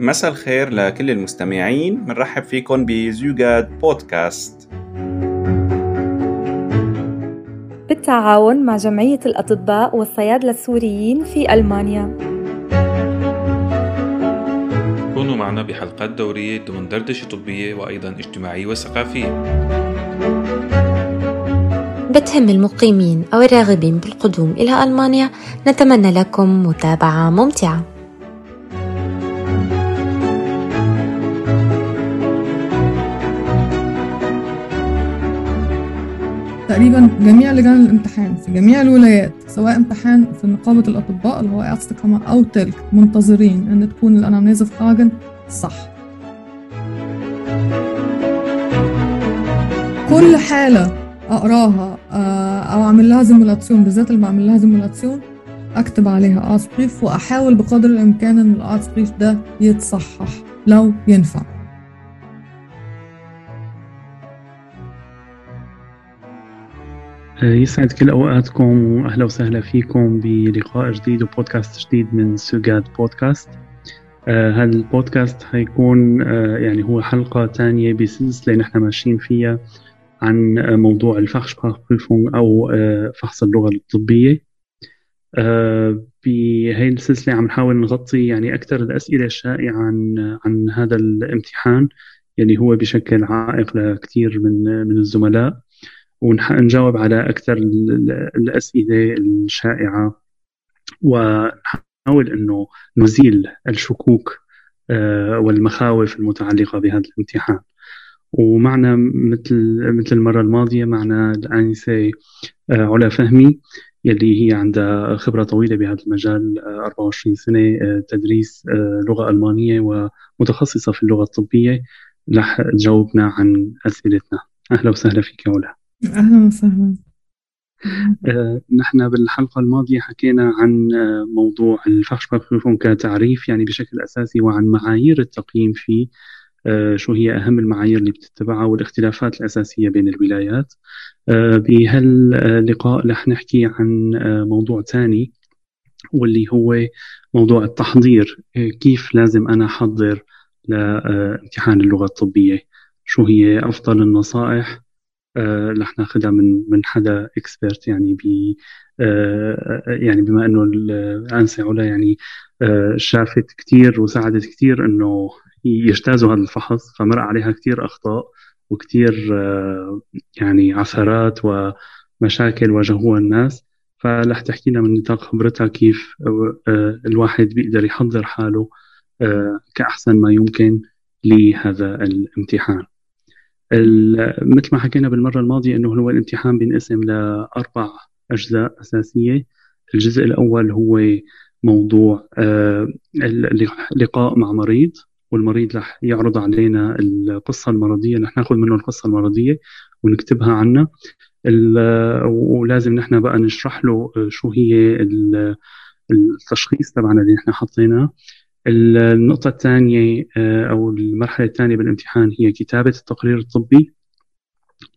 مساء الخير لكل المستمعين. بنرحب فيكم بزوجاد بودكاست. بالتعاون مع جمعية الأطباء والصيادلة السوريين في ألمانيا. كونوا معنا بحلقات دورية ضمن دردشة طبية وأيضا اجتماعية وثقافية. بتهم المقيمين أو الراغبين بالقدوم إلى ألمانيا نتمنى لكم متابعة ممتعة. تقريبا جميع لجان الامتحان في جميع الولايات سواء امتحان في نقابة الأطباء اللي هو أعتقد أو تلك منتظرين أن تكون الأنامنيز فراجن صح. كل حالة أقراها آه، أو أعمل لها Simulation بالذات اللي بعمل لها Simulation أكتب عليها Arztbrief وأحاول بقدر الإمكان إن ال Arztbrief ده يتصحح لو ينفع. يسعد كل أوقاتكم وأهلا وسهلا فيكم بلقاء جديد وبودكاست جديد من سوجاد بودكاست. آه هذا البودكاست حيكون آه يعني هو حلقة تانية بسلسلة نحن ماشيين فيها عن موضوع الفخشبراخبريفung أو آه فحص اللغة الطبية. آه بهي السلسلة عم نحاول نغطي يعني أكثر الأسئلة الشائعة عن عن هذا الامتحان يلي هو بشكل عائق لكثير من من الزملاء. ونجاوب على أكثر الأسئلة الشائعة. ونحاول أنه نزيل الشكوك آه، والمخاوف المتعلقة بهذا الامتحان. ومعنا مثل مثل المرة الماضية معنا الآنسة آه، علا فهمي يلي هي عندها خبرة طويلة بهذا المجال 24 آه، سنة تدريس لغة ألمانية ومتخصصة في اللغة الطبية. رح تجاوبنا عن أسئلتنا. أهلا وسهلا فيك يا علا. أهلا وسهلا. آه، نحن بالحلقة الماضية حكينا عن آه، موضوع الفخشبراخبريفung كتعريف يعني بشكل أساسي وعن معايير التقييم فيه آه، شو هي أهم المعايير اللي بتتبعها والاختلافات الأساسية بين الولايات. بهاللقاء رح نحكي عن موضوع ثاني واللي هو موضوع التحضير. كيف لازم أنا أحضر لامتحان اللغة الطبية؟ شو هي أفضل النصائح؟ رح ناخذها من من حدا اكسبرت يعني ب آه، يعني بما إنه الانسه علا يعني آه، شافت كثير وساعدت كثير إنه يجتازوا هذا الفحص فمر عليها كثير أخطاء وكثير يعني عثرات ومشاكل واجهوها الناس. فرح تحكي لنا من نطاق خبرتها كيف الواحد بيقدر يحضر حاله كأحسن ما يمكن لهذا الامتحان. مثل ما حكينا بالمرة الماضية أنه هو الامتحان بينقسم لأربع أجزاء أساسية. الجزء الأول هو موضوع اللقاء مع مريض والمريض رح يعرض علينا القصة المرضية رح ناخذ منه القصة المرضية ونكتبها عنا. ولازم نحن بقى نشرح له شو هي التشخيص تبعنا اللي نحن حطيناه. النقطة الثانية آه، أو المرحلة الثانية بالامتحان هي كتابة التقرير الطبي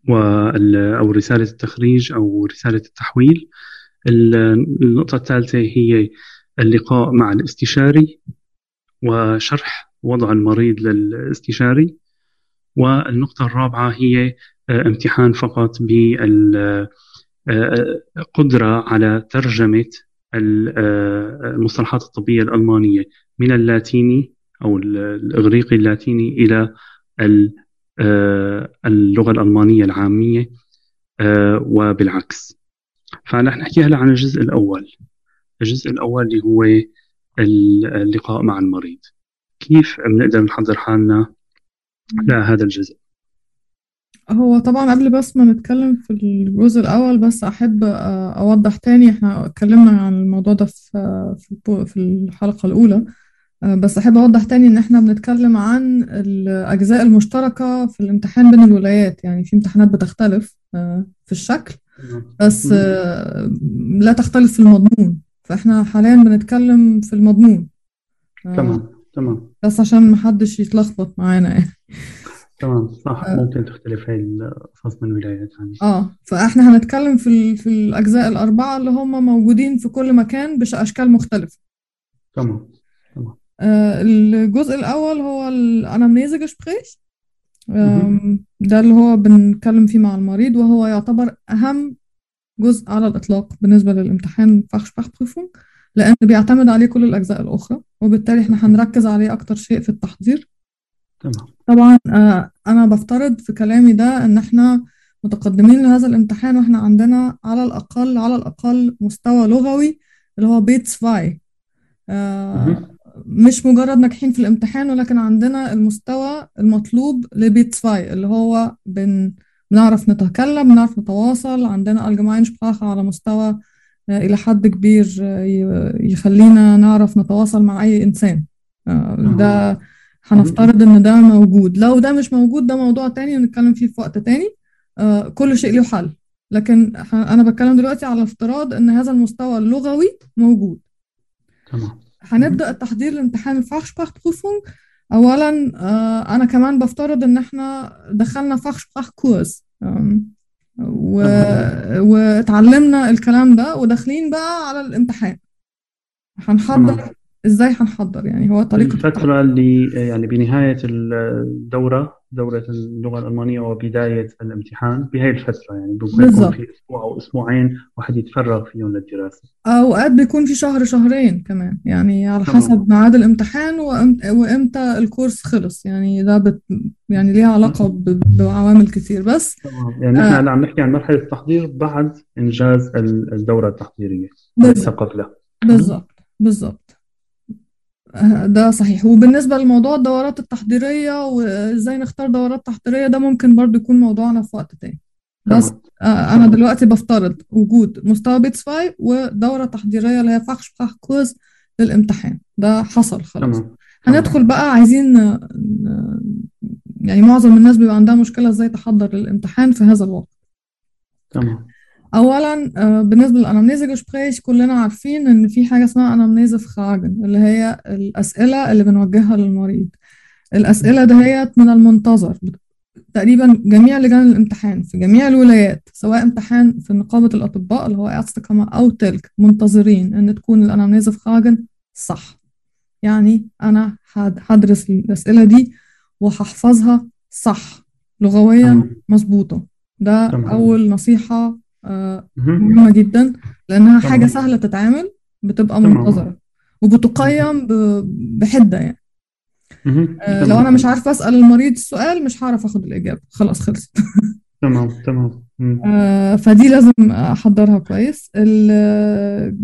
أو رسالة التخريج أو رسالة التحويل. النقطة الثالثة هي اللقاء مع الاستشاري وشرح وضع المريض للاستشاري. والنقطة الرابعة هي آه، امتحان فقط بالقدرة آه، على ترجمة المصطلحات الطبية الألمانية. من اللاتيني أو الإغريقي اللاتيني إلى آه، اللغة الألمانية العامية آه، وبالعكس. فنحن نحكي هلا عن الجزء الأول. الجزء الأول اللي هو اللقاء مع المريض. كيف بنقدر نحضر حالنا لهذا الجزء؟ هو طبعا قبل بس ما نتكلم في الجزء الأول بس أحب آه، أوضح تاني إحنا اتكلمنا عن الموضوع ده في في الحلقة الأولى. آه، بس أحب أوضح تاني إن إحنا بنتكلم عن الأجزاء المشتركة في الامتحان بين الولايات. يعني في امتحانات بتختلف آه، في الشكل بس لا تختلف في المضمون. فإحنا حاليا بنتكلم في المضمون. تمام تمام. بس عشان محدش يتلخبط معانا يعني. تمام صح. آه. ممكن تختلف هاي القصص من ولايات يعني آه فإحنا هنتكلم في في الأجزاء الأربعة اللي هم موجودين في كل مكان باشكال مختلفة. تمام تمام. آه، الجزء الأول هو الأنامنيزي جسبريش ده اللي هو بنتكلم فيه مع المريض وهو يعتبر أهم جزء على الإطلاق بالنسبة للامتحان فخشبخبريفung لأن بيعتمد عليه كل الأجزاء الأخرى وبالتالي إحنا هنركز عليه أكتر شيء في التحضير. تمام. طبعا آه، أنا بفترض في كلامي ده إن إحنا متقدمين لهذا الامتحان وإحنا عندنا على الأقل على الأقل مستوى لغوي اللي هو B zwei مهم. مش مجرد ناجحين في الامتحان ولكن عندنا المستوى المطلوب ل B zwei اللي هو بن بنعرف نتكلم بنعرف نتواصل عندنا allgemeine Sprache على مستوى آه، إلى حد كبير آه، يخلينا نعرف نتواصل مع أي إنسان. آه، ده هنفترض إن ده موجود. لو ده مش موجود ده موضوع تاني ونتكلم فيه في وقت تاني. آه، كل شيء له حل. لكن أنا بتكلم دلوقتي على افتراض إن هذا المستوى اللغوي موجود. تمام. هنبدأ التحضير لامتحان الفachsprachprüfung أولا آه، أنا كمان بفترض إن إحنا دخلنا فachsprachkurs آم، و... واتعلمنا الكلام ده وداخلين بقى على الامتحان. هنحضر تمام. إزاي هنحضر يعني هو طريقة الفترة اللي يعني بنهاية الدورة دورة اللغة الألمانية وبداية الامتحان بهاي الفترة يعني بيكون. في أسبوع أو أسبوعين واحد يتفرغ فيهم للدراسة أوقات بيكون في شهر شهرين كمان يعني على. حسب ميعاد الامتحان وإمتى, وإمتى الكورس خلص يعني ده بت... يعني ليها علاقة ب... بعوامل كتير بس تمام يعني نحن آه. هلأ عم نحكي عن مرحلة التحضير بعد إنجاز ال- الدورة التحضيرية بالضبط. قبلها بالظبط بالظبط آه، ده صحيح. وبالنسبة لموضوع الدورات التحضيرية وإزاي نختار دورات تحضيرية ده ممكن برضو يكون موضوعنا في وقت تاني. بس. آه، أنا دلوقتي بفترض وجود مستوى B zwei ودورة تحضيرية اللي هي Fachkurs للامتحان. ده حصل خلاص. تمام. هندخل بقى عايزين يعني معظم الناس بيبقى عندها مشكلة إزاي تحضر للامتحان في هذا الوقت. تمام. اولا آه، بالنسبة لل Anamnesegespräch كلنا عارفين إن في حاجة اسمها Anamnesefragen اللي هي الأسئلة اللي بنوجهها للمريض الأسئلة دهيت من المنتظر تقريبا جميع لجان الامتحان في جميع الولايات سواء امتحان في نقابة الأطباء اللي هو اعتقامة أو تلك منتظرين إن تكون الانامنيزي فراجن صح يعني أنا هد- هدرس الأسئلة دي وهحفظها صح لغويا. مظبوطة ده. أول نصيحة آه، مهم. مهمة جدا لأنها تمام. حاجة سهلة تتعامل بتبقى تمام. منتظرة وبتقيم ب- بحدة يعني. آه، لو. أنا مش عارفة أسأل المريض السؤال مش هعرف أخد الإجابة خلاص خلصت تمام تمام. آه، فدي لازم أحضرها كويس ال-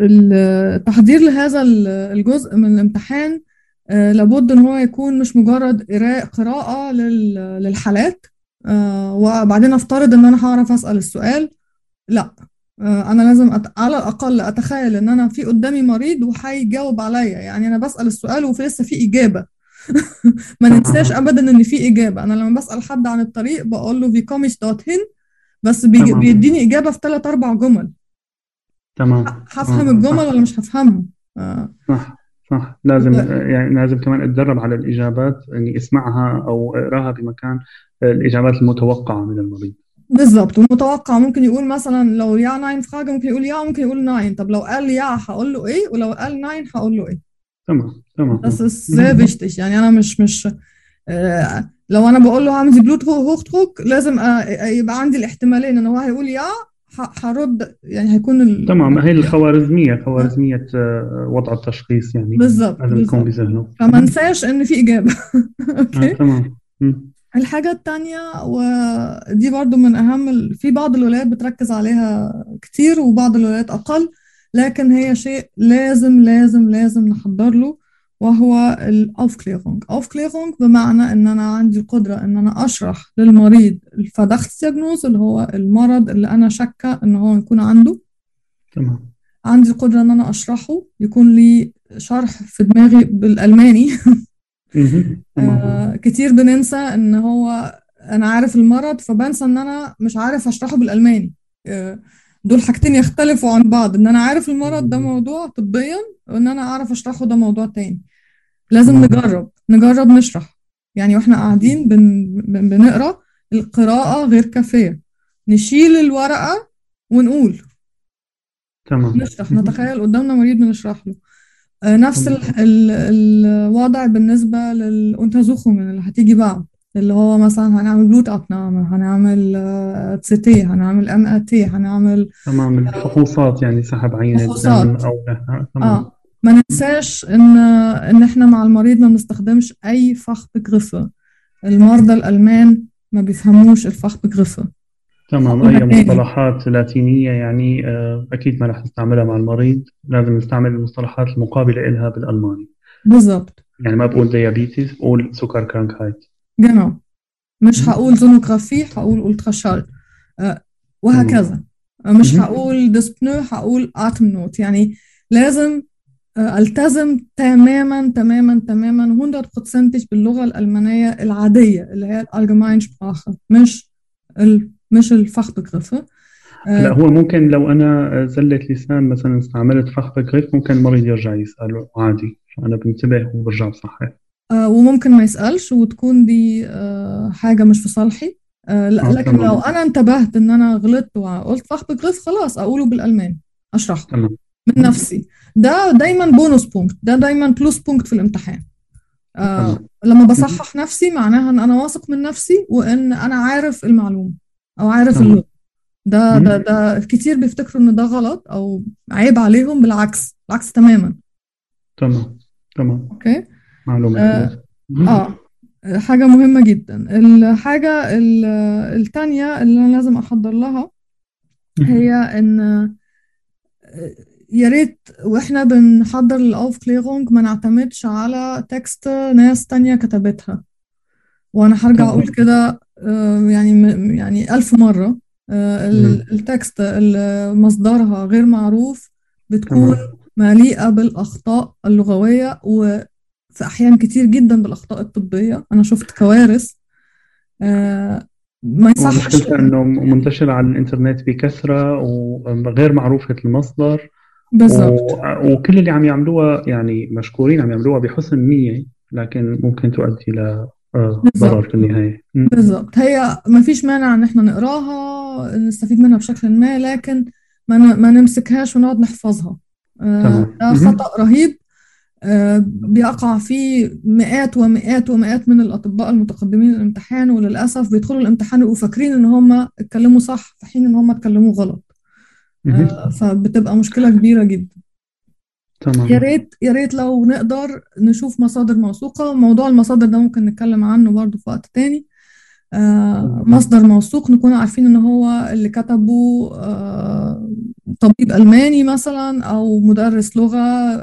التحضير لهذا ال- الجزء من الامتحان آه، لابد إن هو يكون مش مجرد لل- للحالات آه، وبعدين أفترض إن أنا هعرف أسأل السؤال. لا. آه، أنا لازم أت... على الأقل أتخيل إن أنا في قدامي مريض وهيجاوب عليا. يعني أنا بسأل السؤال وفي لسه في إجابة. ما ننساش ابدا إن في إجابة. أنا لما بسأل حد عن الطريق بقول له في كوميش دوت هن بس. تمام. بيديني إجابة في ثلاث أربع جمل. تمام. هفهم الجمل. ولا مش هفهمها آه، صح. صح لازم لا. يعني لازم كمان اتدرب على الإجابات إني أسمعها أو أقراها بمكان الإجابات المتوقعة من المريض بالظبط والمتوقع ممكن يقول مثلا لو ja nein في حاجة ممكن يقول ja ممكن يقول nein طب لو قال يا هقول له إيه ولو قال nein هقول له إيه تمام تمام Das ist sehr wichtig يعني أنا مش مش آه، لو أنا بقول له هعمل Bluthochdruck لازم آه، يبقى عندي الاحتمالين إن هو هيقول يا هرد يعني هيكون ال... تمام هي الخوارزمية خوارزمية آه، وضع التشخيص يعني بالظبط لازم يكون بذهنه. فما انساش إن في إجابة. آه، okay تمام. الحاجة التانية ودي برضو من أهم ال... في بعض الولايات بتركز عليها كتير وبعض الولايات أقل لكن هي شيء لازم لازم لازم نحضر له. وهو ال Aufklärung Aufklärung بمعنى إن أنا عندي القدرة إن أنا أشرح للمريض ال Verdachtsdiagnose اللي هو المرض اللي أنا شاكة إن هو يكون عنده. تمام. عندي القدرة إن أنا أشرحه. يكون لي شرح في دماغي بالألماني. آه كتير بننسى إن هو أنا عارف المرض فبنسى إن أنا مش عارف أشرحه بالألماني. آه دول حاجتين يختلفوا عن بعض. إن أنا عارف المرض ده موضوع طبيا وإن أنا أعرف أشرحه ده موضوع تاني. لازم. نجرب. نجرب نشرح. يعني وإحنا قاعدين بن بن- بنقرأ القراءة غير كافية. نشيل الورقة ونقول. تمام. نشرح. نتخيل قدامنا مريض بنشرح له. آه، نفس ال ال الوضع بالنسبة لل Untersuchungen اللي هتيجي بعد اللي هو مثلا هنعمل Blutabnahme هنعمل CT هنعمل MRT هنعمل تمام. الفحوصات يعني سحب فحوصات. لا. تمام. آه. ما ننساش إن إن إحنا مع المريض ما بنستخدمش أي Fachbegriffe المرضى الألمان ما بيفهموش ال Fachbegriffe تمام تاني. مصطلحات لاتينية يعني آه، أكيد ما رح نستعملها مع المريض لازم نستعمل المصطلحات المقابلة إلها بالألماني. بالظبط يعني ما بقول Diabetes بقول Zuckerkrankheit genau. مش هقول Sonographie هقول Ultraschall آه، وهكذا. مش. هقول Dyspnoe هقول Atemnot يعني لازم التزم تماما تماما تماما 100% باللغة الألمانية العادية اللي هي ال allgemeine Sprache مش ال مش ال Fachbegriffen هلا هو ممكن لو أنا زلة لسان مثلا استعملت Fachbegriff ممكن المريض يرجع يسأله عادي. فأنا بنتبه وبرجع بصحح آه، وممكن ما يسألش وتكون دي آه، حاجة مش في صالحي. آه، لا- آه، لكن تمام. لو أنا انتبهت إن أنا غلطت وقلت Fachbegriff خلاص أقوله بالألماني أشرحه. تمام. من نفسي ده دايما بونus بونكت ده دايما Pluspunkt في الامتحان آه. لما بصحح نفسي معناها إن أنا واثق من نفسي وإن أنا عارف المعلومة أو عارف. اللغة ده. ده ده كتير بيفتكروا إن ده غلط أو عيب عليهم بالعكس بالعكس تماما تمام تمام okay آه،. مهم. آه حاجة مهمة جدا الحاجة ال- التانية اللي أنا لازم أحضر لها هي إن آه، يا ريت وإحنا بنحضر ال Aufklärung ما نعتمدش على Text ناس تانية كتبتها. وأنا هرجع. أقول كده آه، يعني يعني ألف مرة. آه،. ال Text اللي مصدرها غير معروف بتكون مليئة بالأخطاء اللغوية وفي أحيان كتير جدا بالأخطاء الطبية. أنا شفت كوارث. آه، ما يصحش. إنه منتشر على الإنترنت بكثرة وغير معروفة المصدر. بالظبط و... وكل اللي عم يعملوها يعني مشكورين عم يعملوها بحسن نية لكن ممكن تؤدي ل آه،. ضرر في النهاية م. بالظبط هي ما فيش مانع إن إحنا نقراها نستفيد منها بشكل ما لكن ما ما نمسكهاش ونقعد نحفظها آه،. ده مهم. خطأ رهيب آه، بيقع فيه مئات ومئات ومئات من الأطباء المتقدمين الامتحان وللأسف بيدخلوا الامتحان ويبقوا فاكرين إن هم اتكلموا صح في حين إن هم اتكلموا غلط. آه، فبتبقى مشكلة كبيرة جدا. تمام. يا ريت يا ريت لو نقدر نشوف مصادر موثوقة. موضوع المصادر ده ممكن نتكلم عنه برضو في وقت تاني. آه، مصدر موثوق نكون عارفين إن هو اللي كتبه آه، طبيب ألماني مثلا أو مدرس لغة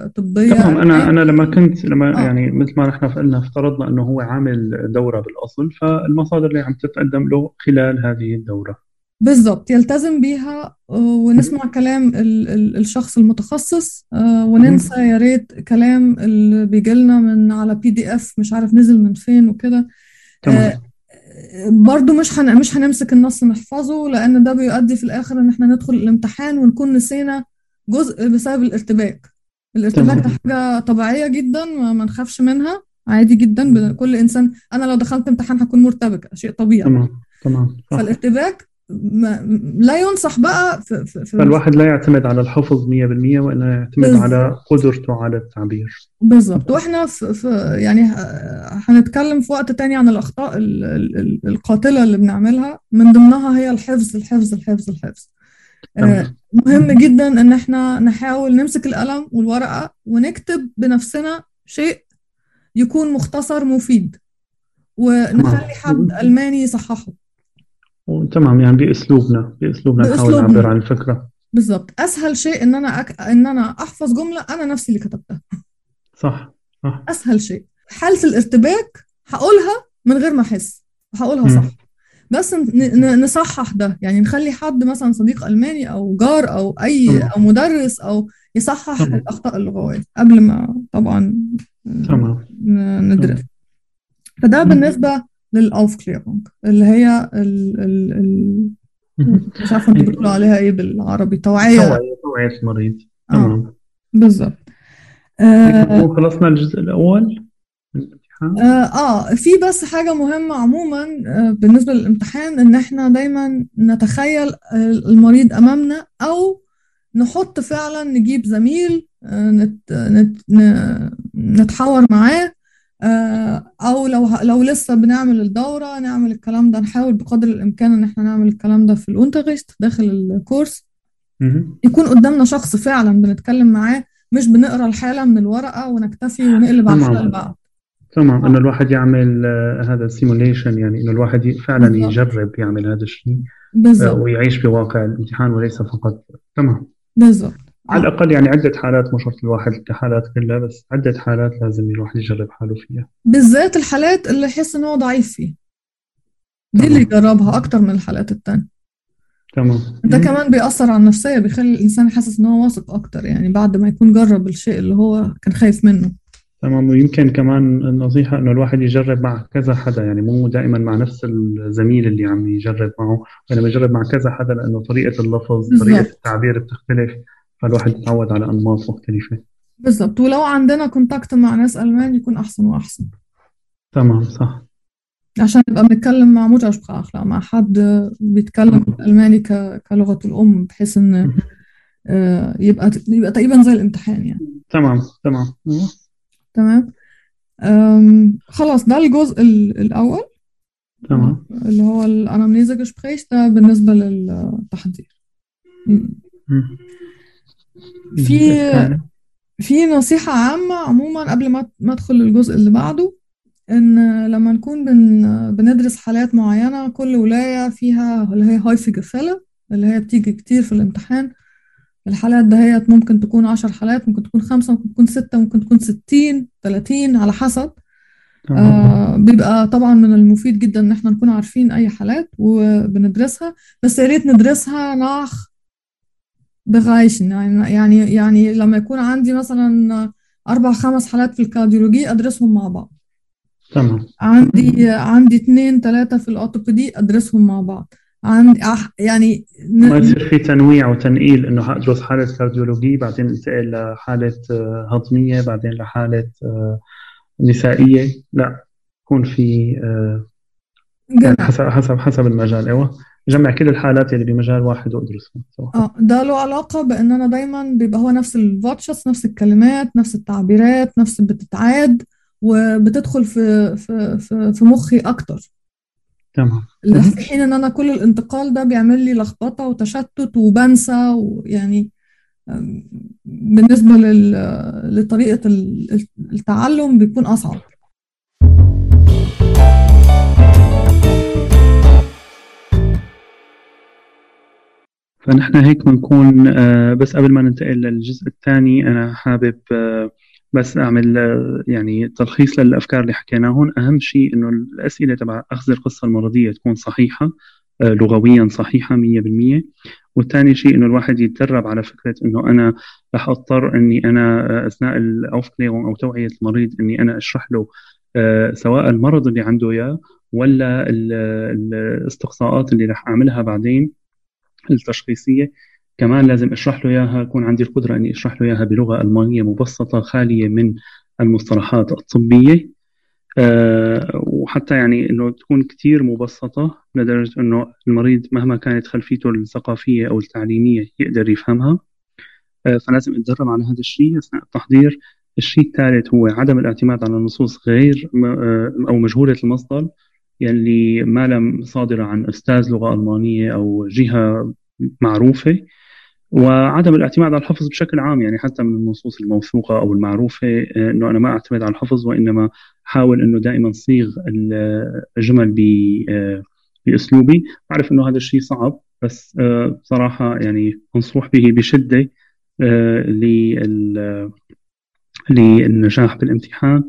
طبية تمام. أنا. أنا لما كنت لما آه. يعني مثل ما نحن قلنا افترضنا إنه هو عامل دورة بالأصل فالمصادر اللي عم تتقدم له خلال هذه الدورة. بالظبط يلتزم بيها آه، ونسمع كلام ال ال الشخص المتخصص آه، وننسى يا ريت كلام اللي بيجي لنا من على بي دي اف مش عارف نزل من فين وكده. تمام. آه، برضو مش هن... مش هنمسك النص نحفظه لأن ده بيؤدي في الآخر إن إحنا ندخل الامتحان ونكون نسينا جزء بسبب الارتباك. الارتباك ده تمام. حاجة طبيعية جدا ما, نخافش منها عادي جدا كل إنسان. أنا لو دخلت امتحان هكون مرتبكة شيء طبيعي. تمام تمام فالارتباك ما... لا ينصح بقى في, في, فالواحد لا يعتمد على الحفظ 100% وإنما يعتمد بالظبط. على قدرته على التعبير. بالظبط. وإحنا في, في يعني هنتكلم في وقت تاني عن الأخطاء ال- ال- ال- القاتلة اللي بنعملها. من ضمنها هي الحفظ الحفظ الحفظ الحفظ. آه، مهم جدا إن إحنا نحاول نمسك القلم والورقة ونكتب بنفسنا شيء يكون مختصر مفيد ونخلي حد ألماني يصححه. تمام يعني بأسلوبنا بأسلوبنا نحاول. نعبر عن الفكرة. بالظبط أسهل شيء إن أنا أك... إن أنا أحفظ جملة أنا نفسي اللي كتبتها. صح صح. أسهل شيء. حالة الارتباك هقولها من غير ما أحس. هقولها. صح. بس نصحح ده. يعني نخلي حد مثلا صديق ألماني أو جار أي تمام. أو مدرس أو يصحح تمام. الأخطاء اللغوية قبل ما طبعا تمام. ندرس. فده مم. بالنسبة للأوفكليرونج اللي هي ال ال ال مش عارفة أنتوا بتقولوا عليها إيه بالعربي توعية. توعية المريض آه تمام. بالظبط. آه خلصنا الجزء الامتحان؟ آه, آه في بس حاجة مهمة عموما آه بالنسبة للامتحان إن إحنا دايما نتخيل آه، المريض أمامنا أو نحط فعلا نجيب زميل آه، نت نت نتحاور معاه آه، أو لو لو لسه بنعمل الدورة نعمل الكلام ده. نحاول بقدر الإمكان إن إحنا نعمل الكلام ده في الانترست داخل الكورس. يكون قدامنا شخص فعلا بنتكلم معاه مش بنقرأ الحالة من الورقة ونكتفي ونقلب على اللي بعد تمام. إنه الواحد يعمل آه، هذا السيموليشن يعني إنه الواحد فعلا بالضبط. يجرب يعمل هذا الشيء آه، بالظبط ويعيش بواقع الامتحان وليس فقط. تمام. بالظبط على الأقل يعني عدة حالات مو شرط الواحد كحالات كلها بس عدة حالات لازم الواحد يجرب حاله فيها. بالذات الحالات اللي يحس ان هو ضعيف فيه دي اللي يجربها أكتر من الحالات التانية. تمام. ده كمان بيأثر على النفسية بيخلي الإنسان حاسس إن هو واثق أكتر يعني بعد ما يكون جرب الشيء اللي هو كان خايف منه. تمام. ويمكن كمان النصيحة إنه الواحد يجرب مع كذا حدا يعني مو دائما مع نفس الزميل اللي عم يجرب معه وإنما يجرب مع كذا حدا لأنه طريقة اللفظ بالضبط. طريقة التعبير بتختلف. فالواحد يتعود على أنماط مختلفة. بالظبط ولو عندنا كونتاكت مع ناس ألمان يكون أحسن وأحسن. تمام صح. عشان نبقى بنتكلم مع متشبخ مع حد بيتكلم الألماني ك- كلغة الأم بحيث إن آه، يبقى يبقى تقريبا زي الامتحان يعني. تمام تمام. تمام. أم، خلاص ده الجزء ال- الأول. تمام. اللي هو الأنامنيزا جسبريش ده بالنسبة للتحضير. في الثاني. في نصيحة عامة عموما قبل ما ما أدخل الجزء اللي بعده إن لما نكون بن بندرس حالات معينة كل ولاية فيها اللي هي هايفج فيلا اللي هي بتيجي كتير في الامتحان. الحالات دهيت ممكن تكون عشر حالات ممكن تكون خمسة ممكن تكون ستة ممكن تكون ستين تلاتين على حسب. آه بيبقى طبعا من المفيد جدا إن إحنا نكون عارفين أي حالات وبندرسها. بس يا ريت ندرسها ناخ بغايشن يعني يعني يعني لما يكون عندي مثلا أربع خمس حالات في ال Kardiologie أدرسهم مع بعض. تمام. عندي عندي اتنين تلاتة في ال Orthopädie أدرسهم مع بعض. عندي يعني ن- ما يصير في تنويع وتنقيل إنه حادرس حالة Kardiologie بعدين انتقل لحالة آه، هضمية بعدين لحالة آه، نسائية. لا يكون في آه، يعني جمع. حسب حسب حسب المجال. أيوه. جمع كل الحالات اللي بمجال واحد وادرسهم سوا آه ده له علاقة بان أنا دايما بيبقى هو نفس الفاتشس نفس الكلمات نفس التعبيرات نفس بتتعاد وبتدخل في في في, في مخي أكتر. تمام. في حين إن أنا كل الانتقال ده بيعمل لي لخبطة وتشتت وبنسى ويعني لطريقة ال- التعلم بيكون أصعب. فنحن هيك بنكون آه، بس قبل ما ننتقل للجزء الثاني أنا حابب آه، بس أعمل آه، يعني تلخيص للأفكار اللي حكيناهن أهم شيء إنه الأسئلة تبع أخذ القصة المرضية تكون صحيحة آه، لغويا صحيحة 100% والثاني شيء إنه الواحد يتدرب على فكرة إنه أنا رح أضطر إني أنا آه، أثناء الأوفكليرون أو توعية المريض إني أنا أشرح له سواء المرض اللي عنده إياه ولا ال- الإستقصاءات اللي رح أعملها بعدين. التشخيصية. كمان لازم أشرح له إياها يكون عندي القدرة إني أشرح له إياها بلغة ألمانية مبسطة خالية من المصطلحات الطبية. أه وحتى يعني إنه تكون كثير مبسطة لدرجة إنه المريض مهما كانت خلفيته الثقافية أو التعليمية يقدر يفهمها. أه فلازم أتدرب على هذا الشيء أثناء التحضير. الشيء الثالث هو عدم الاعتماد على النصوص غير آه، أو مجهولة المصدر. يلي ما لم صادره عن أستاذ لغة ألمانية أو جهة معروفة وعدم الاعتماد على الحفظ بشكل عام يعني حتى من النصوص الموثوقة أو المعروفة آه، إنه أنا ما أعتمد على الحفظ وإنما حاول إنه دائما صيغ ال- الجمل ب- آه، بأسلوبي. أعرف إنه هذا الشيء صعب بس آه، بصراحة يعني منصوح به بشدة آه، لل- للنجاح بالامتحان.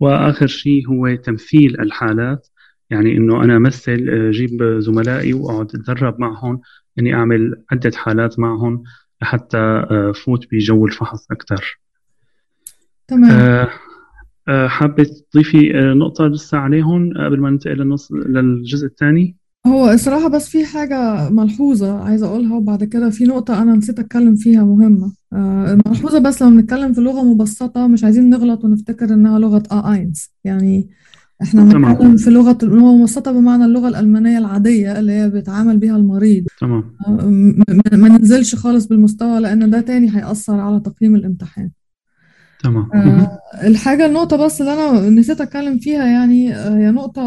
وآخر شيء هو تمثيل الحالات. يعني إنه أنا أمثل آه، أجيب زملائي وأقعد أتدرب معهم إني أعمل عدة حالات معهم لحتى آه، فوت بجو الفحص أكثر تمام. آه، حابة تضيفي نقطة لسه عليهم قبل ما ننتقل للنص للجزء الثاني؟ هو الصراحة بس في حاجة ملحوظة عايزة أقولها وبعد كده في نقطة أنا نسيت أتكلم فيها مهمة. الملحوظة بس لما بنتكلم في لغة مبسطة مش عايزين نغلط ونفتكر إنها لغة آ آينز. يعني إحنا تمام. بنتكلم في لغة لغة مبسطة بمعنى اللغة الألمانية العادية اللي هي بيتعامل بيها المريض. تمام. آه، ما ننزلش خالص بالمستوى لأن ده تاني هيأثر على تقييم الامتحان. تمام. آه، الحاجة النقطة بس اللي أنا نسيت أتكلم فيها يعني آه، هي نقطة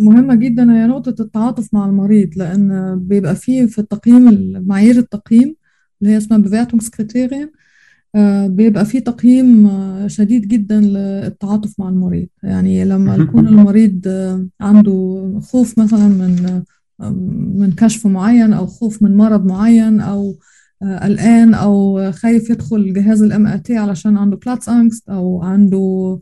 مهمة جدا هي نقطة التعاطف مع المريض لأن بيبقى فيه في التقييم معايير التقييم اللي هي اسمها Bewertungskriterien آه، بيبقى فيه تقييم شديد جدا للتعاطف مع المريض. يعني لما يكون المريض عنده خوف مثلا من من كشف معين أو خوف من مرض معين آه، قلقان أو خايف يدخل جهاز ال MRT علشان عنده Platzangst أو عنده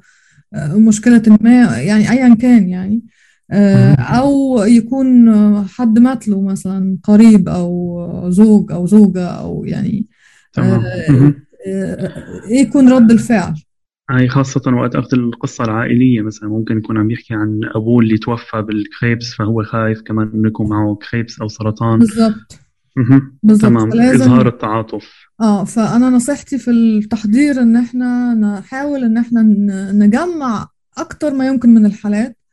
آه، مشكلة ما يعني ايا كان يعني. آه، أو يكون حد مات له مثلا قريب أو زوج أو زوجة أو يعني تمام. إيه يكون رد الفعل. هاي خاصة وقت أخذ القصة العائلية مثلا ممكن يكون عم يحكي عن أبوه اللي توفى بالكريبس فهو خايف كمان إنه يكون معه كريبس أو سرطان. بالضبط. بالضبط. تمام. إظهار التعاطف. آه فأنا نصيحتي في التحضير إن إحنا نحاول إن إحنا نجمع أكتر ما يمكن من الحالات آه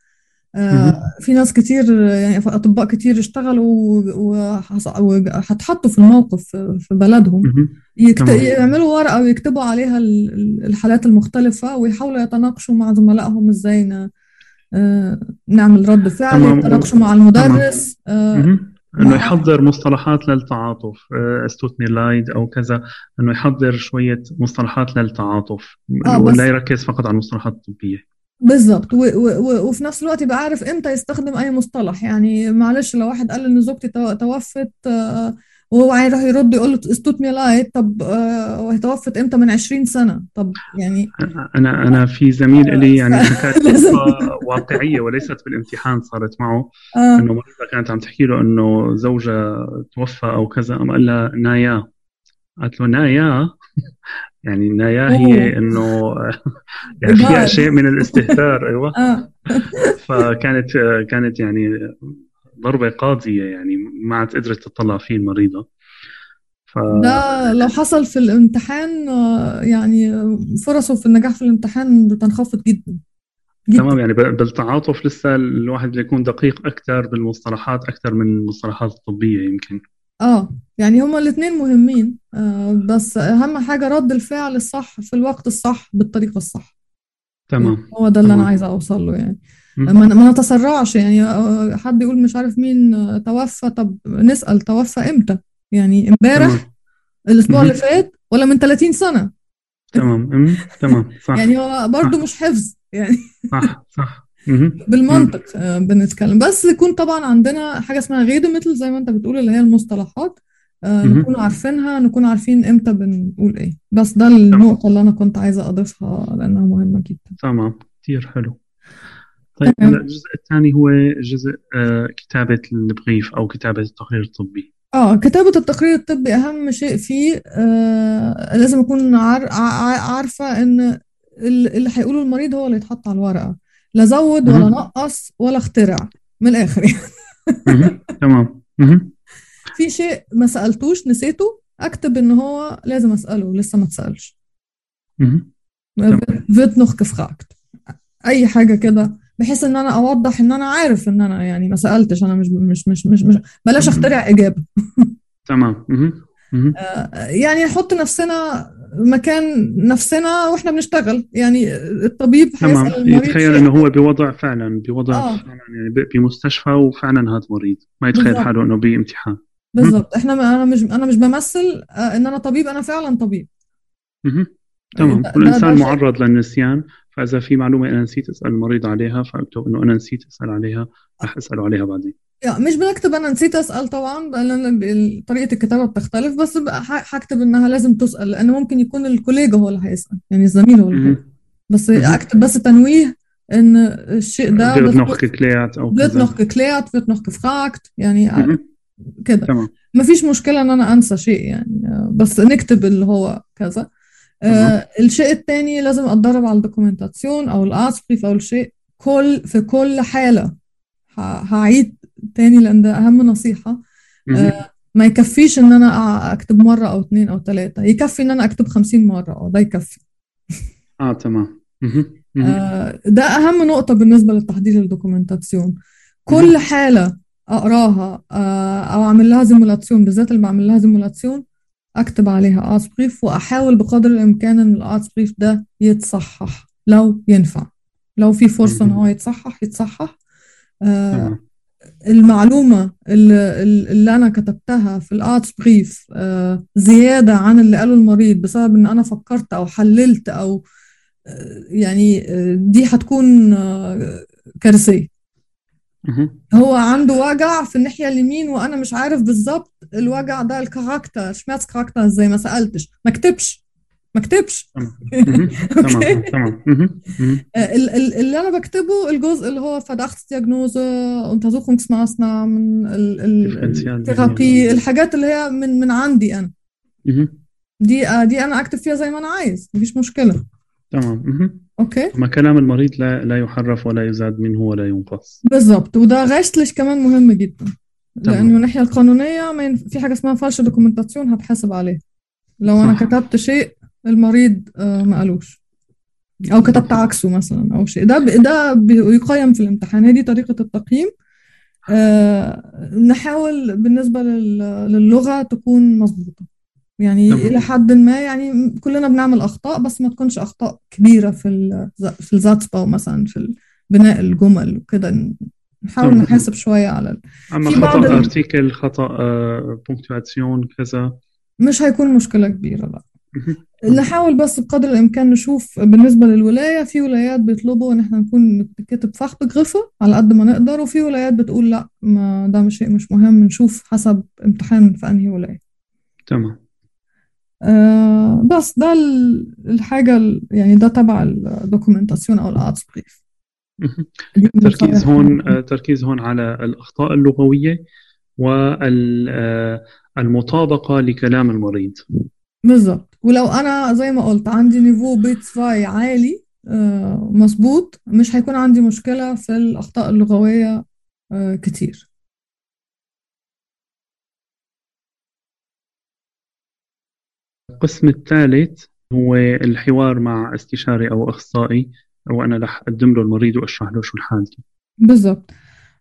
في ناس كتير يعني أطباء كتير اشتغلوا وهتحطوا في الموقف في بلدهم. يكت... يعملوا ورقة ويكتبوا عليها الحالات المختلفة ويحاولوا يتناقشوا مع زملائهم إزاي آه نعمل رد فعل يتناقشوا مع المدرس آه إنه يحضر مصطلحات للتعاطف استوتميلايد أو كذا. إنه يحضر شوية مصطلحات للتعاطف آه ولا يركز فقط على المصطلحات الطبية. بالضبط. وفي نفس الوقت يبقى عارف إمتى يستخدم أي مصطلح. يعني معلش لو واحد قال إن زوجتي توفت آه وهو عايز يرد يقول له es tut mir leid طب آه وهي توفت إمتى؟ من 20 سنة. طب يعني أنا أنا في زميل لي يعني حكايه واقعية وليست بالامتحان صارت معه. آه. إنه مريضه كانت عم تحكي له إنه زوجها توفى أو كذا قام قال لها na ja. قالت له na ja؟ يعني na ja هي إنه يعني فيها شيء من الاستهتار أيوه. آه. فكانت كانت يعني ضربة قاضية يعني ما عاد قدرت تطلع فيه المريضة. ف... ده لو حصل في الامتحان يعني فرصه في النجاح في الامتحان بتنخفض جدا. جدا. تمام يعني بالتعاطف لسه الواحد بيكون دقيق أكثر بالمصطلحات أكثر من المصطلحات الطبية يمكن. آه يعني هما الاثنين مهمين. آه بس أهم حاجة رد الفعل الصح في الوقت الصح بالطريقة الصح. تمام. هو ده اللي تمام. أنا عايزة أوصل له يعني. ما نتسرعش يعني. آه، حد يقول مش عارف مين آه، توفى طب نسأل توفى إمتى؟ يعني إمبارح الأسبوع اللي فات ولا من 30 سنة. تمام. تمام. صح. يعني هو برضه مش حفظ يعني. صح صح. بالمنطق آه، بنتكلم. بس يكون طبعا عندنا حاجة اسمها غير مثل زي ما انت بتقول اللي هي المصطلحات نكون عارفينها نكون عارفين إمتى بنقول إيه. بس ده النقطة اللي أنا كنت عايزة أضيفها لأنها مهمة جدا. تمام. كثير حلو. طيب الجزء الثاني هو جزء آه، كتابة البريف أو كتابة التقرير الطبي. آه كتابة التقرير الطبي أهم شيء فيه آه لازم أكون عار عارفة إن اللي هيقوله المريض هو اللي يتحط على الورقة. لا زود ولا نقص ولا اخترع. من الآخر تمام. في شيء ما سألتوش نسيته أكتب إن هو لازم أسأله لسه ما wird noch gefragt أي حاجة كده. بحيث إن أنا أوضح إن أنا عارف إن أنا يعني ما سألتش أنا مش مش مش مش, مش بلاش أخترع إجابة. تمام. آه، يعني نحط نفسنا مكان نفسنا وإحنا بنشتغل. يعني الطبيب تمام. يتخيل إنه هو بوضع فعلا بوضع آه. فعلا يعني بمستشفى وفعلا هذا مريض. ما يتخيل بالزبط. حاله إنه بامتحان. بالضبط. إحنا أنا مش أنا مش بمثل آه، إن أنا طبيب أنا فعلا طبيب. تمام. والانسان معرض للنسيان فإذا في معلومة أنا نسيت أسأل المريض عليها فأكتب إنه أنا نسيت أسأل عليها رح أسأله عليها بعدين. يا مش بنكتب أنا نسيت أسأل طبعا لأن طريقة الكتابة بتختلف بس حكتب إنها لازم تسأل لأنه ممكن يكون الكوليجا هو اللي هيسأل يعني الزميل هو اللي هيسأل. بس أكتب بس تنويه إن الشيء ده wird noch geklärt أو wird noch geklärt wird noch gefragt يعني كده. تمام. ما فيش مشكلة إن أنا أنسى شيء يعني بس نكتب اللي هو كذا. آه الشيء الثاني لازم أتدرب على ال Dokumentation أو ال Arztbrief أو الشيء كل في كل حالة. هعيد تاني لأن ده أهم نصيحة. آه ما يكفيش إن أنا أكتب مرة أو اثنين أو ثلاثة يكفي إن أنا أكتب خمسين مرة. آه ده يكفي. آه تمام. آه ده أهم نقطة بالنسبة للتحضير ال Dokumentation. كل حالة أقراها آه أو أعمل لها Simulation بالذات اللي بعمل لها Simulation أكتب عليها Arztbrief وأحاول بقدر الإمكان إن ال Arztbrief ده يتصحح. لو ينفع. لو في فرصة إن هو يتصحح يتصحح. آه المعلومة اللي, اللي أنا كتبتها في ال Arztbrief آه زيادة عن اللي قاله المريض بسبب إن أنا فكرت أو حللت أو آه يعني آه دي هتكون كارثية. هو عنده وجع في الناحية اليمين وأنا مش عارف بالظبط الوجع ده ال Charakter، Schmerzcharakter إزاي؟ ما سألتش ما كتبش. ما كتبش. تمام. تمام. ال- اللي أنا بكتبه الجزء اللي هو Untersuchungsmaßnahmen ال- Differential ال Therapie. الحاجات اللي هي من من عندي أنا. دي آه، دي أنا أكتب فيها زي ما أنا عايز. مفيش مشكلة. تمام. Okay. أما كلام المريض لا لا يحرف ولا يزاد منه ولا ينقص. بالظبط. وده gesetzlich كمان مهم جدا. لأنه من ما ينف... في حاجة اسمها falsche Dokumentation هتحاسب عليه لو أنا. كتبت شيء المريض آه، ما قالوش أو كتبت عكسه مثلا أو شيء ده. ده بيقيم في الامتحان هي دي طريقة التقييم آه، نحاول بالنسبة لل... للغة تكون مظبوطة يعني تمام. إلى حد ما يعني كلنا بنعمل أخطاء بس ما تكونش أخطاء كبيرة في. في ال Satzbau مثلا في بناء الجمل وكده نحاول. نحاسب شوية على خطأ ال- Artikel خطأ Punktuation كذا مش هيكون مشكلة كبيرة لا. نحاول بس بقدر الإمكان نشوف بالنسبة للولاية في ولايات بيطلبوا إن إحنا نكون كاتب Fachbegriffe على قد ما نقدر وفي ولايات بتقول لأ ما ده مش شيء مش مهم نشوف حسب امتحان في أنهي ولاية. تمام. آه بس ده ال- الحاجة ال- يعني ده تبع ال Dokumentation أو ال Arztbrief. التركيز هون آه، تركيز هون على الأخطاء اللغوية والمطابقة لكلام المريض. بالظبط. ولو أنا زي ما قلت عندي Niveau B zwei عالي آه مظبوط. مش هيكون عندي مشكلة في الأخطاء اللغوية آه كتير. القسم الثالث هو الحوار مع استشاري أو أخصائي وأنا رح أقدم له المريض وأشرح له شو الحالة بالظبط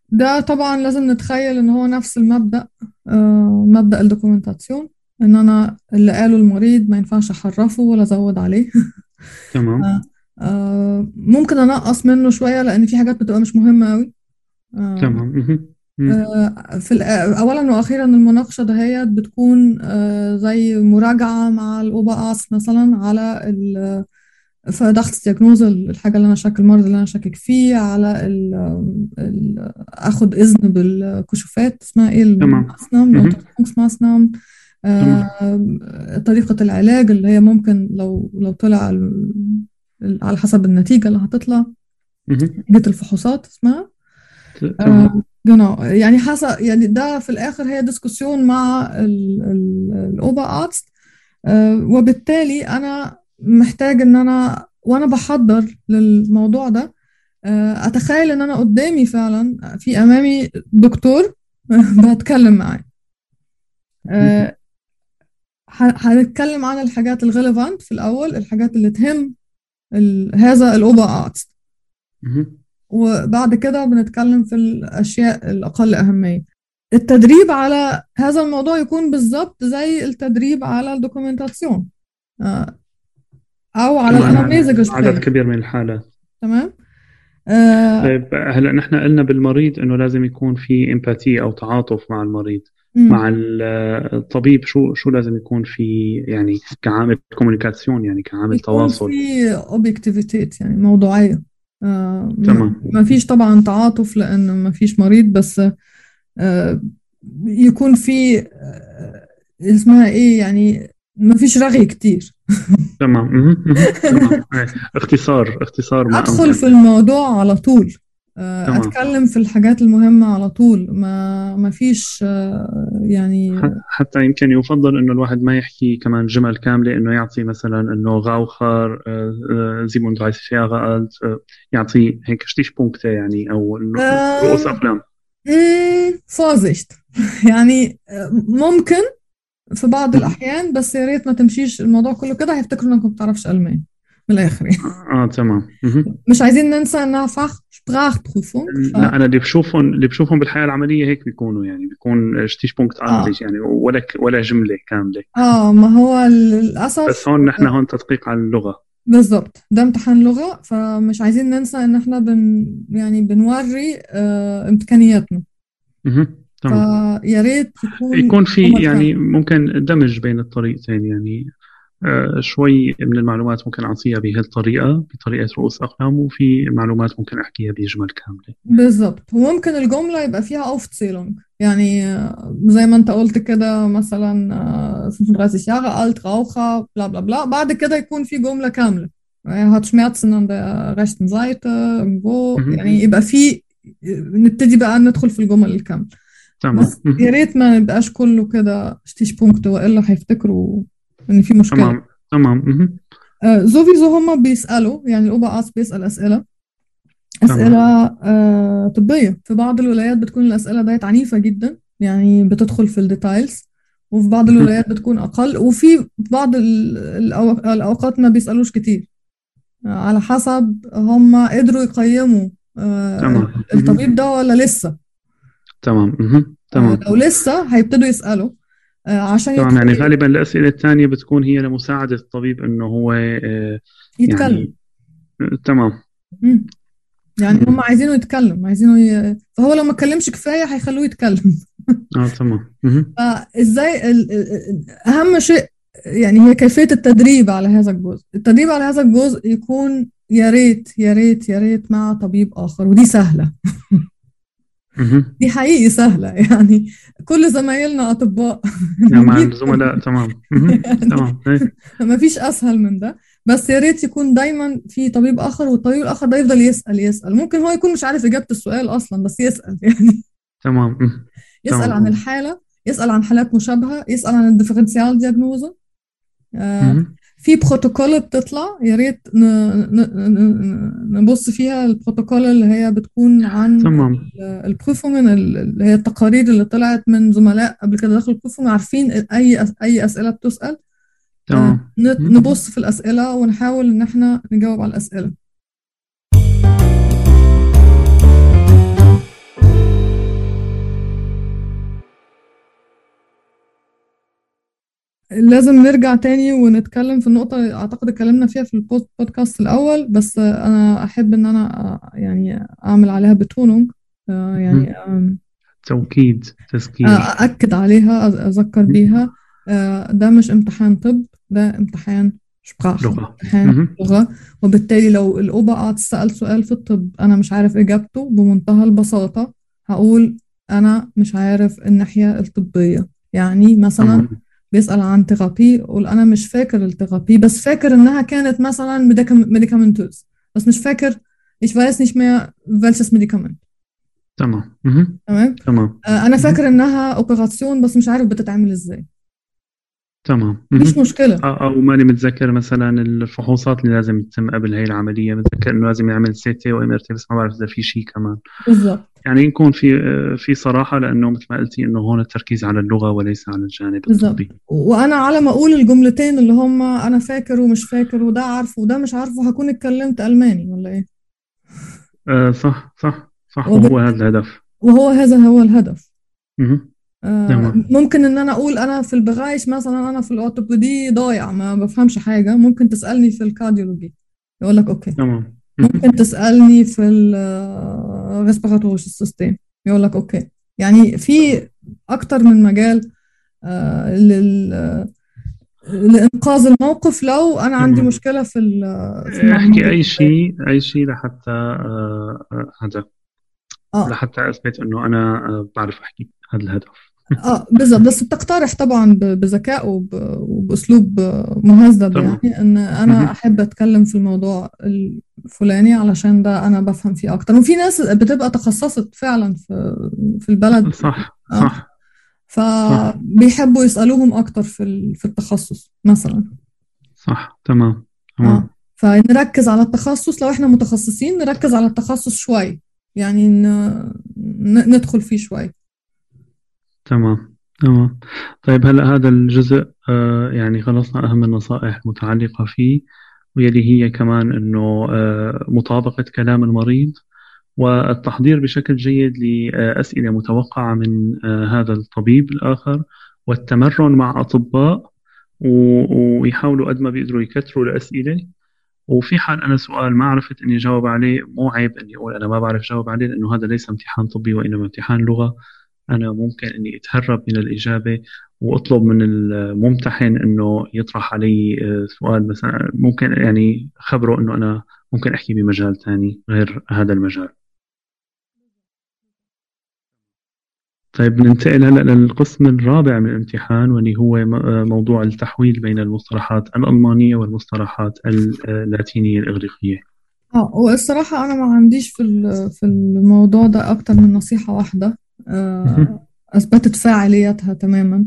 ده طبعا لازم نتخيل إن هو نفس المبدأ آه مبدأ الدوكيومنتاسيون. إن أنا اللي قاله المريض ما ينفعش أحرفه ولا أزود عليه. تمام. آه ممكن أنقص منه شوية لأن في حاجات بتبقى مش مهمة قوي آه تمام. آه، في اولا وأخيرا المناقشة دهيت بتكون آه، زي مراجعة مع الأوبا أس مثلا على ال فضغط الدياجنوز الحاجة اللي أنا شاك المرض اللي أنا شاكك فيه على ال ال آخد إذن بالكشوفات اسمها إيه؟ تمام. الماسنام طريقة العلاج اللي هي ممكن لو لو طلع على حسب النتيجة اللي هتطلع. نتيجه الفحوصات اسمها. genau يعني حسب يعني ده في الآخر هي ديسكسيون مع الأوبا أرتس وبالتالي أنا محتاج إن أنا وأنا بحضر للموضوع ده أتخيل إن أنا قدامي فعلا في أمامي دكتور بتكلم معاه هنتكلم عن الحاجات الريليفانت في الأول الحاجات اللي تهم ال- هذا الأوبا أرتس مهم. وبعد كده بنتكلم في الأشياء الأقل أهمية. التدريب على هذا الموضوع يكون بالظبط زي التدريب على الدوكيومنتاسيون آه، أو على كمان الأنامنيز عدد كبير من الحالات. تمام؟ آه، طيب هلا نحن قلنا بالمريض إنه لازم يكون في Empathie أو تعاطف مع المريض مم. مع ال- الطبيب شو شو لازم يكون في يعني كعامل Kommunikation يعني كعامل يكون تواصل في Objektivität يعني موضوعية آه، ما- تمام. ما فيش طبعا تعاطف لأن ما فيش مريض بس آه، يكون في آه، اسمها إيه يعني ما فيش رغي كتير تمام. تمام إيه. اختصار اختصار ما أدخل. في الموضوع على طول آه،. أتكلم في الحاجات المهمة على طول ما ما فيش آه، يعني حتى يمكن يفضل إنه الواحد ما يحكي كمان جمل كاملة إنه يعطي مثلا إنه غاوخر زيمون درايسفيا غالت يعطي هيك شتيش بونكتة يعني أو إنه آه. رؤوس أقلام مم، Vorsicht يعني ممكن في بعض الأحيان بس يا ريت ما تمشيش الموضوع كله كده هيفتكروا إنك ما بتعرفش ألماني. من الآخر يعني. آه تمام. مهم. مش عايزين ننسى إنها فخ Sprachprüfung ف... لا أنا اللي بشوفهم اللي بشوفهم بالحياة العملية هيك بيكونوا يعني بيكون شتيش بونكت آه. يعني ولا ولا جملة كاملة. آه ما هو للأسف بس هون نحن هون تدقيق على اللغة. بالظبط ده امتحان لغة فمش عايزين ننسى إن إحنا بن يعني بنوري آه إمكانياتنا. تمام فيا ريت يكون يكون في يعني ممكن دمج بين الطريقتين يعني. آه، شوي من المعلومات ممكن أعطيها بهالطريقة بطريقة رؤوس أقلام وفي معلومات ممكن أحكيها بجمل كاملة بالظبط وممكن الجملة يبقى فيها Aufzählung يعني آه، زي ما أنت قلت كده مثلا آه، 35 Jahre alt Raucher bla bla bla بعد كده يكون في جملة كاملة. er hat Schmerzen an der rechten Seite irgendwo. يعني يبقى في نبتدي بقى ندخل في الجمل الكاملة. تمام. بس يا ريت ما يبقاش كله كده Stichpunkt وإلا هيفتكروا إن في مشكلة. تمام تمام. آه sowieso هما بيسألوا يعني ال Oberarzt بيسأل أسئلة. أسئلة آه طبية. في بعض الولايات بتكون الأسئلة ديت عنيفة جدا يعني بتدخل في ال details. وفي بعض. الولايات بتكون أقل. وفي بعض ال- الأو- الأوقات ما بيسألوش كتير. آه، على حسب هما قدروا يقيموا آه الطبيب ده ولا لسه. تمام. آه تمام لو لسه هيبتدوا يسألوا آه عشان تمام يعني غالبا الأسئلة الثانية بتكون هي لمساعدة الطبيب إنه هو آه، يتكلم يعني آه، تمام مم. يعني. هم عايزينه يتكلم عايزينه ي... فهو لو ما اتكلمش كفاية هيخلوه يتكلم آه تمام. فازاي ال... أهم شيء يعني هي كيفية التدريب على هذا الجزء التدريب على هذا الجزء يكون يا ريت يا ريت يا ريت مع طبيب آخر ودي سهلة. دي حقيقي سهلة يعني كل زمايلنا أطباء يعني مع الزملاء تمام. تمام إيه. ما فيش أسهل من ده بس يا ريت يكون دايما في طبيب آخر والطبيب الآخر ده يفضل يسأل يسأل ممكن هو يكون مش عارف إجابة السؤال أصلا بس يسأل يعني تمام. يسأل. عن الحالة يسأل عن حالات مشابهة يسأل عن ال Differentialdiagnose آه. في بروتوكول بتطلع يا ريت نبص فيها البروتوكول اللي هي بتكون عن تمام. ال Prüfungen اللي هي التقارير اللي طلعت من زملاء قبل كده دخلوا ال Prüfungen عارفين أي أي أسئلة بتسأل. تمام. نت- مم. نبص في الأسئلة ونحاول إن إحنا نجاوب على الأسئلة. لازم نرجع تاني ونتكلم في النقطة أعتقد اتكلمنا فيها في البودكاست الأول بس أنا أحب إن أنا يعني أعمل عليها بتونونج يعني آم، توكيد تذكير. أأكد عليها أذكر بيها آه، ده مش امتحان طب ده امتحان شبراخ لغة. امتحان. لغة. وبالتالي لو الأوبا قعد سأل سؤال في الطب أنا مش عارف إجابته بمنتهى البساطة هقول أنا مش عارف الناحية الطبية. يعني مثلا بيسأل عن Therapie أقول أنا مش فاكر ال Therapie بس فاكر إنها كانت مثلا medikamentös بس مش فاكر ich weiß nicht mehr welches Medikament تمام. تمام؟ تمام. آه، أنا فاكر إنها Operation بس مش عارف بتتعمل إزاي. تمام. مشكلة. أو أو ماني متذكر مثلا الفحوصات اللي لازم تتم قبل هي العملية. متذكر إنه لازم يعمل CT و MRT بس ما بعرف إذا في شيء كمان. بالظبط يعني يكون في في صراحة لأنه مثل ما قلتي إنه هون التركيز على اللغة وليس على الجانب الطبي. وأنا على ما أقول الجملتين اللي هم أنا فاكر ومش فاكر وده عارفه وده مش عارفه هكون اتكلمت ألماني ولا إيه؟ آه صح صح صح. وهو هذا الهدف. وهو هذا هو الهدف. مهم. آه تمام. ممكن إن أنا أقول أنا في ال Bereich مثلا أنا في ال Orthopädie ضايع ما بفهمش حاجة. ممكن تسألني في ال Kardiologie. يقول لك Okay. تمام. ممكن تسألني في ال respiratory system يقول لك okay. يعني في أكتر من مجال آه لل لإنقاذ الموقف لو أنا عندي. مشكلة في ال في احكي أي شيء أي شيء لحتى آه آه، هذا. آه. لحتى أثبت إنه أنا آه بعرف أحكي هذا الهدف. آه بالظبط بس بتقترح طبعا بذكاء وب- وبأسلوب مهذب. يعني إن مهم. أنا أحب أتكلم في الموضوع الفلاني علشان ده أنا بفهم فيه أكتر. وفي ناس بتبقى تخصصت فعلا في في البلد. صح آه. صح فبيحبوا يسألوهم أكتر في في التخصص مثلا. صح تمام آه. تمام فنركز على التخصص. لو إحنا متخصصين نركز على التخصص شوي. يعني ندخل فيه شوي. تمام تمام. طيب هلا هذا الجزء آه يعني خلصنا أهم النصائح المتعلقة فيه ويلي هي كمان أنه مطابقة كلام المريض والتحضير بشكل جيد لأسئلة متوقعة من هذا الطبيب الآخر والتمرن مع أطباء ويحاولوا قد ما بيقدروا يكثروا الأسئلة. وفي حال أنا سؤال ما عرفت إني جاوب عليه مو عيب إني أقول أنا ما بعرف جاوب عليه لأنه هذا ليس امتحان طبي وإنما امتحان لغة. أنا ممكن إني أتهرب من الإجابة وأطلب من الممتحن إنه يطرح علي آه، سؤال مثلا. ممكن يعني خبره إنه أنا ممكن أحكي بمجال ثاني غير هذا المجال. طيب ننتقل هلأ للقسم الرابع من الامتحان واللي هو آه، موضوع التحويل بين المصطلحات الألمانية والمصطلحات اللاتينية الإغريقية. آه والصراحة أنا ما عنديش في في الموضوع ده أكتر من نصيحة واحدة. آه، أثبتت فاعليتها تماما.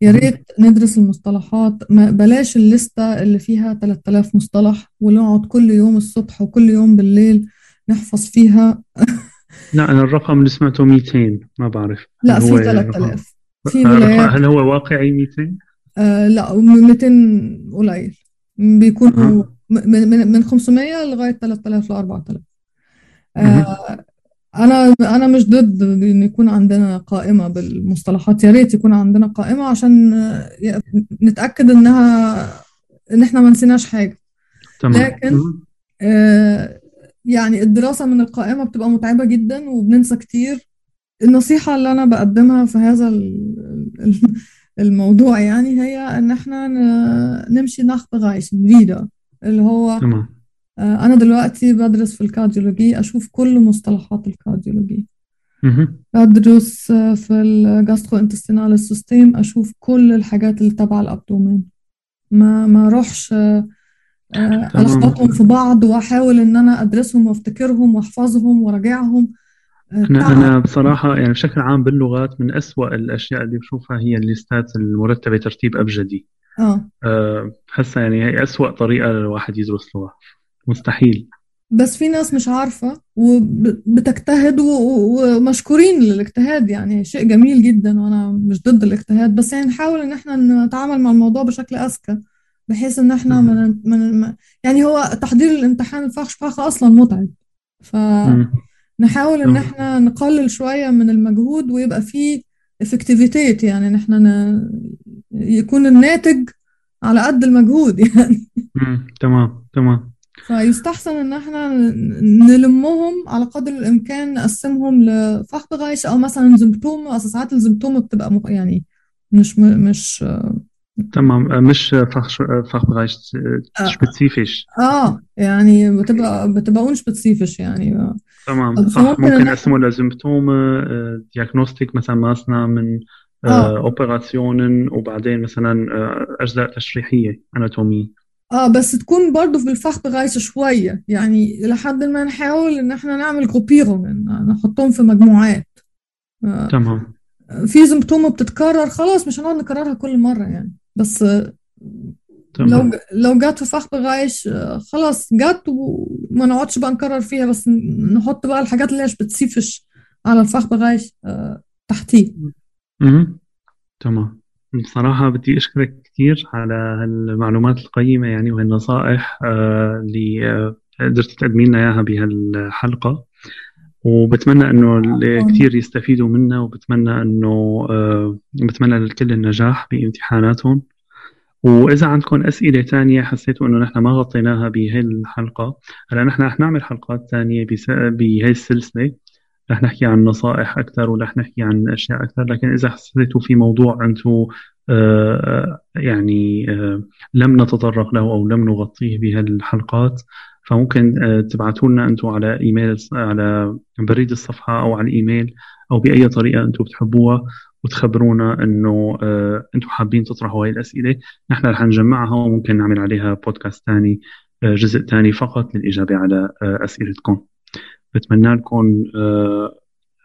يا ريت ندرس المصطلحات. ما بلاش الليستة اللي فيها 3000 مصطلح ونقعد كل يوم الصبح وكل يوم بالليل نحفظ فيها. لا أنا الرقم اللي سمعته 200 ما بعرف. لا في 3000 في ولايات. هل هو واقعي 200؟ آه لا 200 قليل. بيكونوا أه. من من 500 لغاية 3000 ل 4000 آه أنا أنا مش ضد إن يكون عندنا قائمة بالمصطلحات يا ريت يكون عندنا قائمة عشان نتأكد إنها إن إحنا ما نسيناش حاجة تمام. لكن آه يعني الدراسة من القائمة بتبقى متعبة جدا وبننسى كتير النصيحة اللي أنا بقدمها في هذا الموضوع يعني هي إن إحنا نمشي ناخ غايش فيدا اللي هو تمام. آه، أنا دلوقتي بدرس في ال Kardiologie أشوف كل مصطلحات ال Kardiologie. بدرس آه، في ال gastrointestinal system أشوف كل الحاجات اللي تبع ال Abdomen. ما ما أروحش آه، ألخبطهم في بعض وأحاول إن أنا أدرسهم وأفتكرهم وأحفظهم وأراجعهم. أنا أنا بصراحة يعني بشكل عام باللغات من أسوأ الأشياء اللي بشوفها هي الليستات المرتبة ترتيب أبجدي. آه. بحسها يعني هي أسوأ طريقة للواحد يدرس لغة. مستحيل. بس في ناس مش عارفة وبتجتهد ومشكورين للاجتهاد يعني شيء جميل جدا وأنا مش ضد الاجتهاد. بس يعني نحاول إن إحنا نتعامل مع الموضوع بشكل أذكى بحيث إن إحنا من من يعني هو تحضير الامتحان الفخش فخ أصلا متعب. فنحاول إن إحنا نقلل شوية من المجهود ويبقى فيه Effektivität يعني إن إحنا يكون الناتج على قد المجهود يعني. تمام تمام. فيستحسن إن إحنا نلمهم على قدر الإمكان نقسمهم ل Fachbereich أو مثلا Symptom أصل ساعات ال Symptom بتبقى مخ... يعني مش م... مش تمام. مش Fachbereich spezifisch. آه يعني بتبقى بتبقى spezifisch يعني. تمام. صح. ممكن نقسمه ل Symptom Diagnostik مثلا Maßnahmen Operation وبعدين مثلا أجزاء تشريحية Anatomie آه بس تكون برضو في ال Fach شوية. يعني لحد ما نحاول إن إحنا نعمل gruppier هم نحطهم في مجموعات. آه تمام. في Symptome بتتكرر خلاص مش هنقعد نكررها كل مرة يعني. بس تمام. لو لو جت في Fachbereich خلاص جت وما نقعدش بقى نكرر فيها بس نحط بقى الحاجات اللي هي بتسيفش على الفخ بغايش آه تحتيه. تمام. بصراحة بدي أشكرك كثير على المعلومات القيمة يعني وهالنصائح آه، اللي آه، قدرت تقدمي لنا إياها بهالحلقة. وبتمنى إنه كثير يستفيدوا منا وبتمنى إنه آه، بتمنى للكل النجاح بامتحاناتهم. وإذا عندكم أسئلة ثانية حسيتوا إنه نحن ما غطيناها بهي الحلقة هلا نحن رح نعمل حلقات ثانية بهي السلسلة. رح نحكي عن نصائح أكثر ورح نحكي عن أشياء أكثر. لكن إذا حسيتوا في موضوع أنتم آه، يعني آه، لم نتطرق له أو لم نغطيه بهالحلقات فممكن آه، تبعتوا لنا أنتم على إيميل على بريد الصفحة أو على الإيميل أو بأي طريقة أنتم بتحبوها وتخبرونا إنه أنتم حابين تطرحوا هاي الأسئلة. نحن رح نجمعها وممكن نعمل عليها بودكاست ثاني جزء ثاني فقط للإجابة على أسئلتكم. بتمنى لكم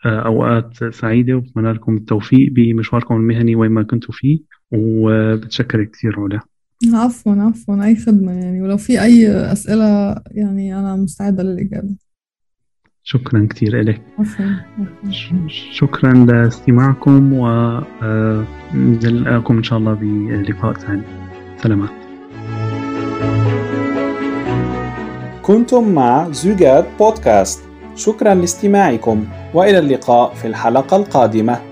آه، آه، أوقات سعيدة وبتمنى لكم التوفيق بمشواركم المهني وين ما كنتوا فيه وبتشكر كثير علا. عفوا عفوا أي خدمة يعني ولو في أي أسئلة يعني أنا مستعدة للإجابة. شكرا كثير لك شكرا لاستماعكم ونلقاكم إن شاء الله بلقاء ثاني. سلامات. كنتم مع زوجاد بودكاست. شكرا لاستماعكم وإلى اللقاء في الحلقة القادمة.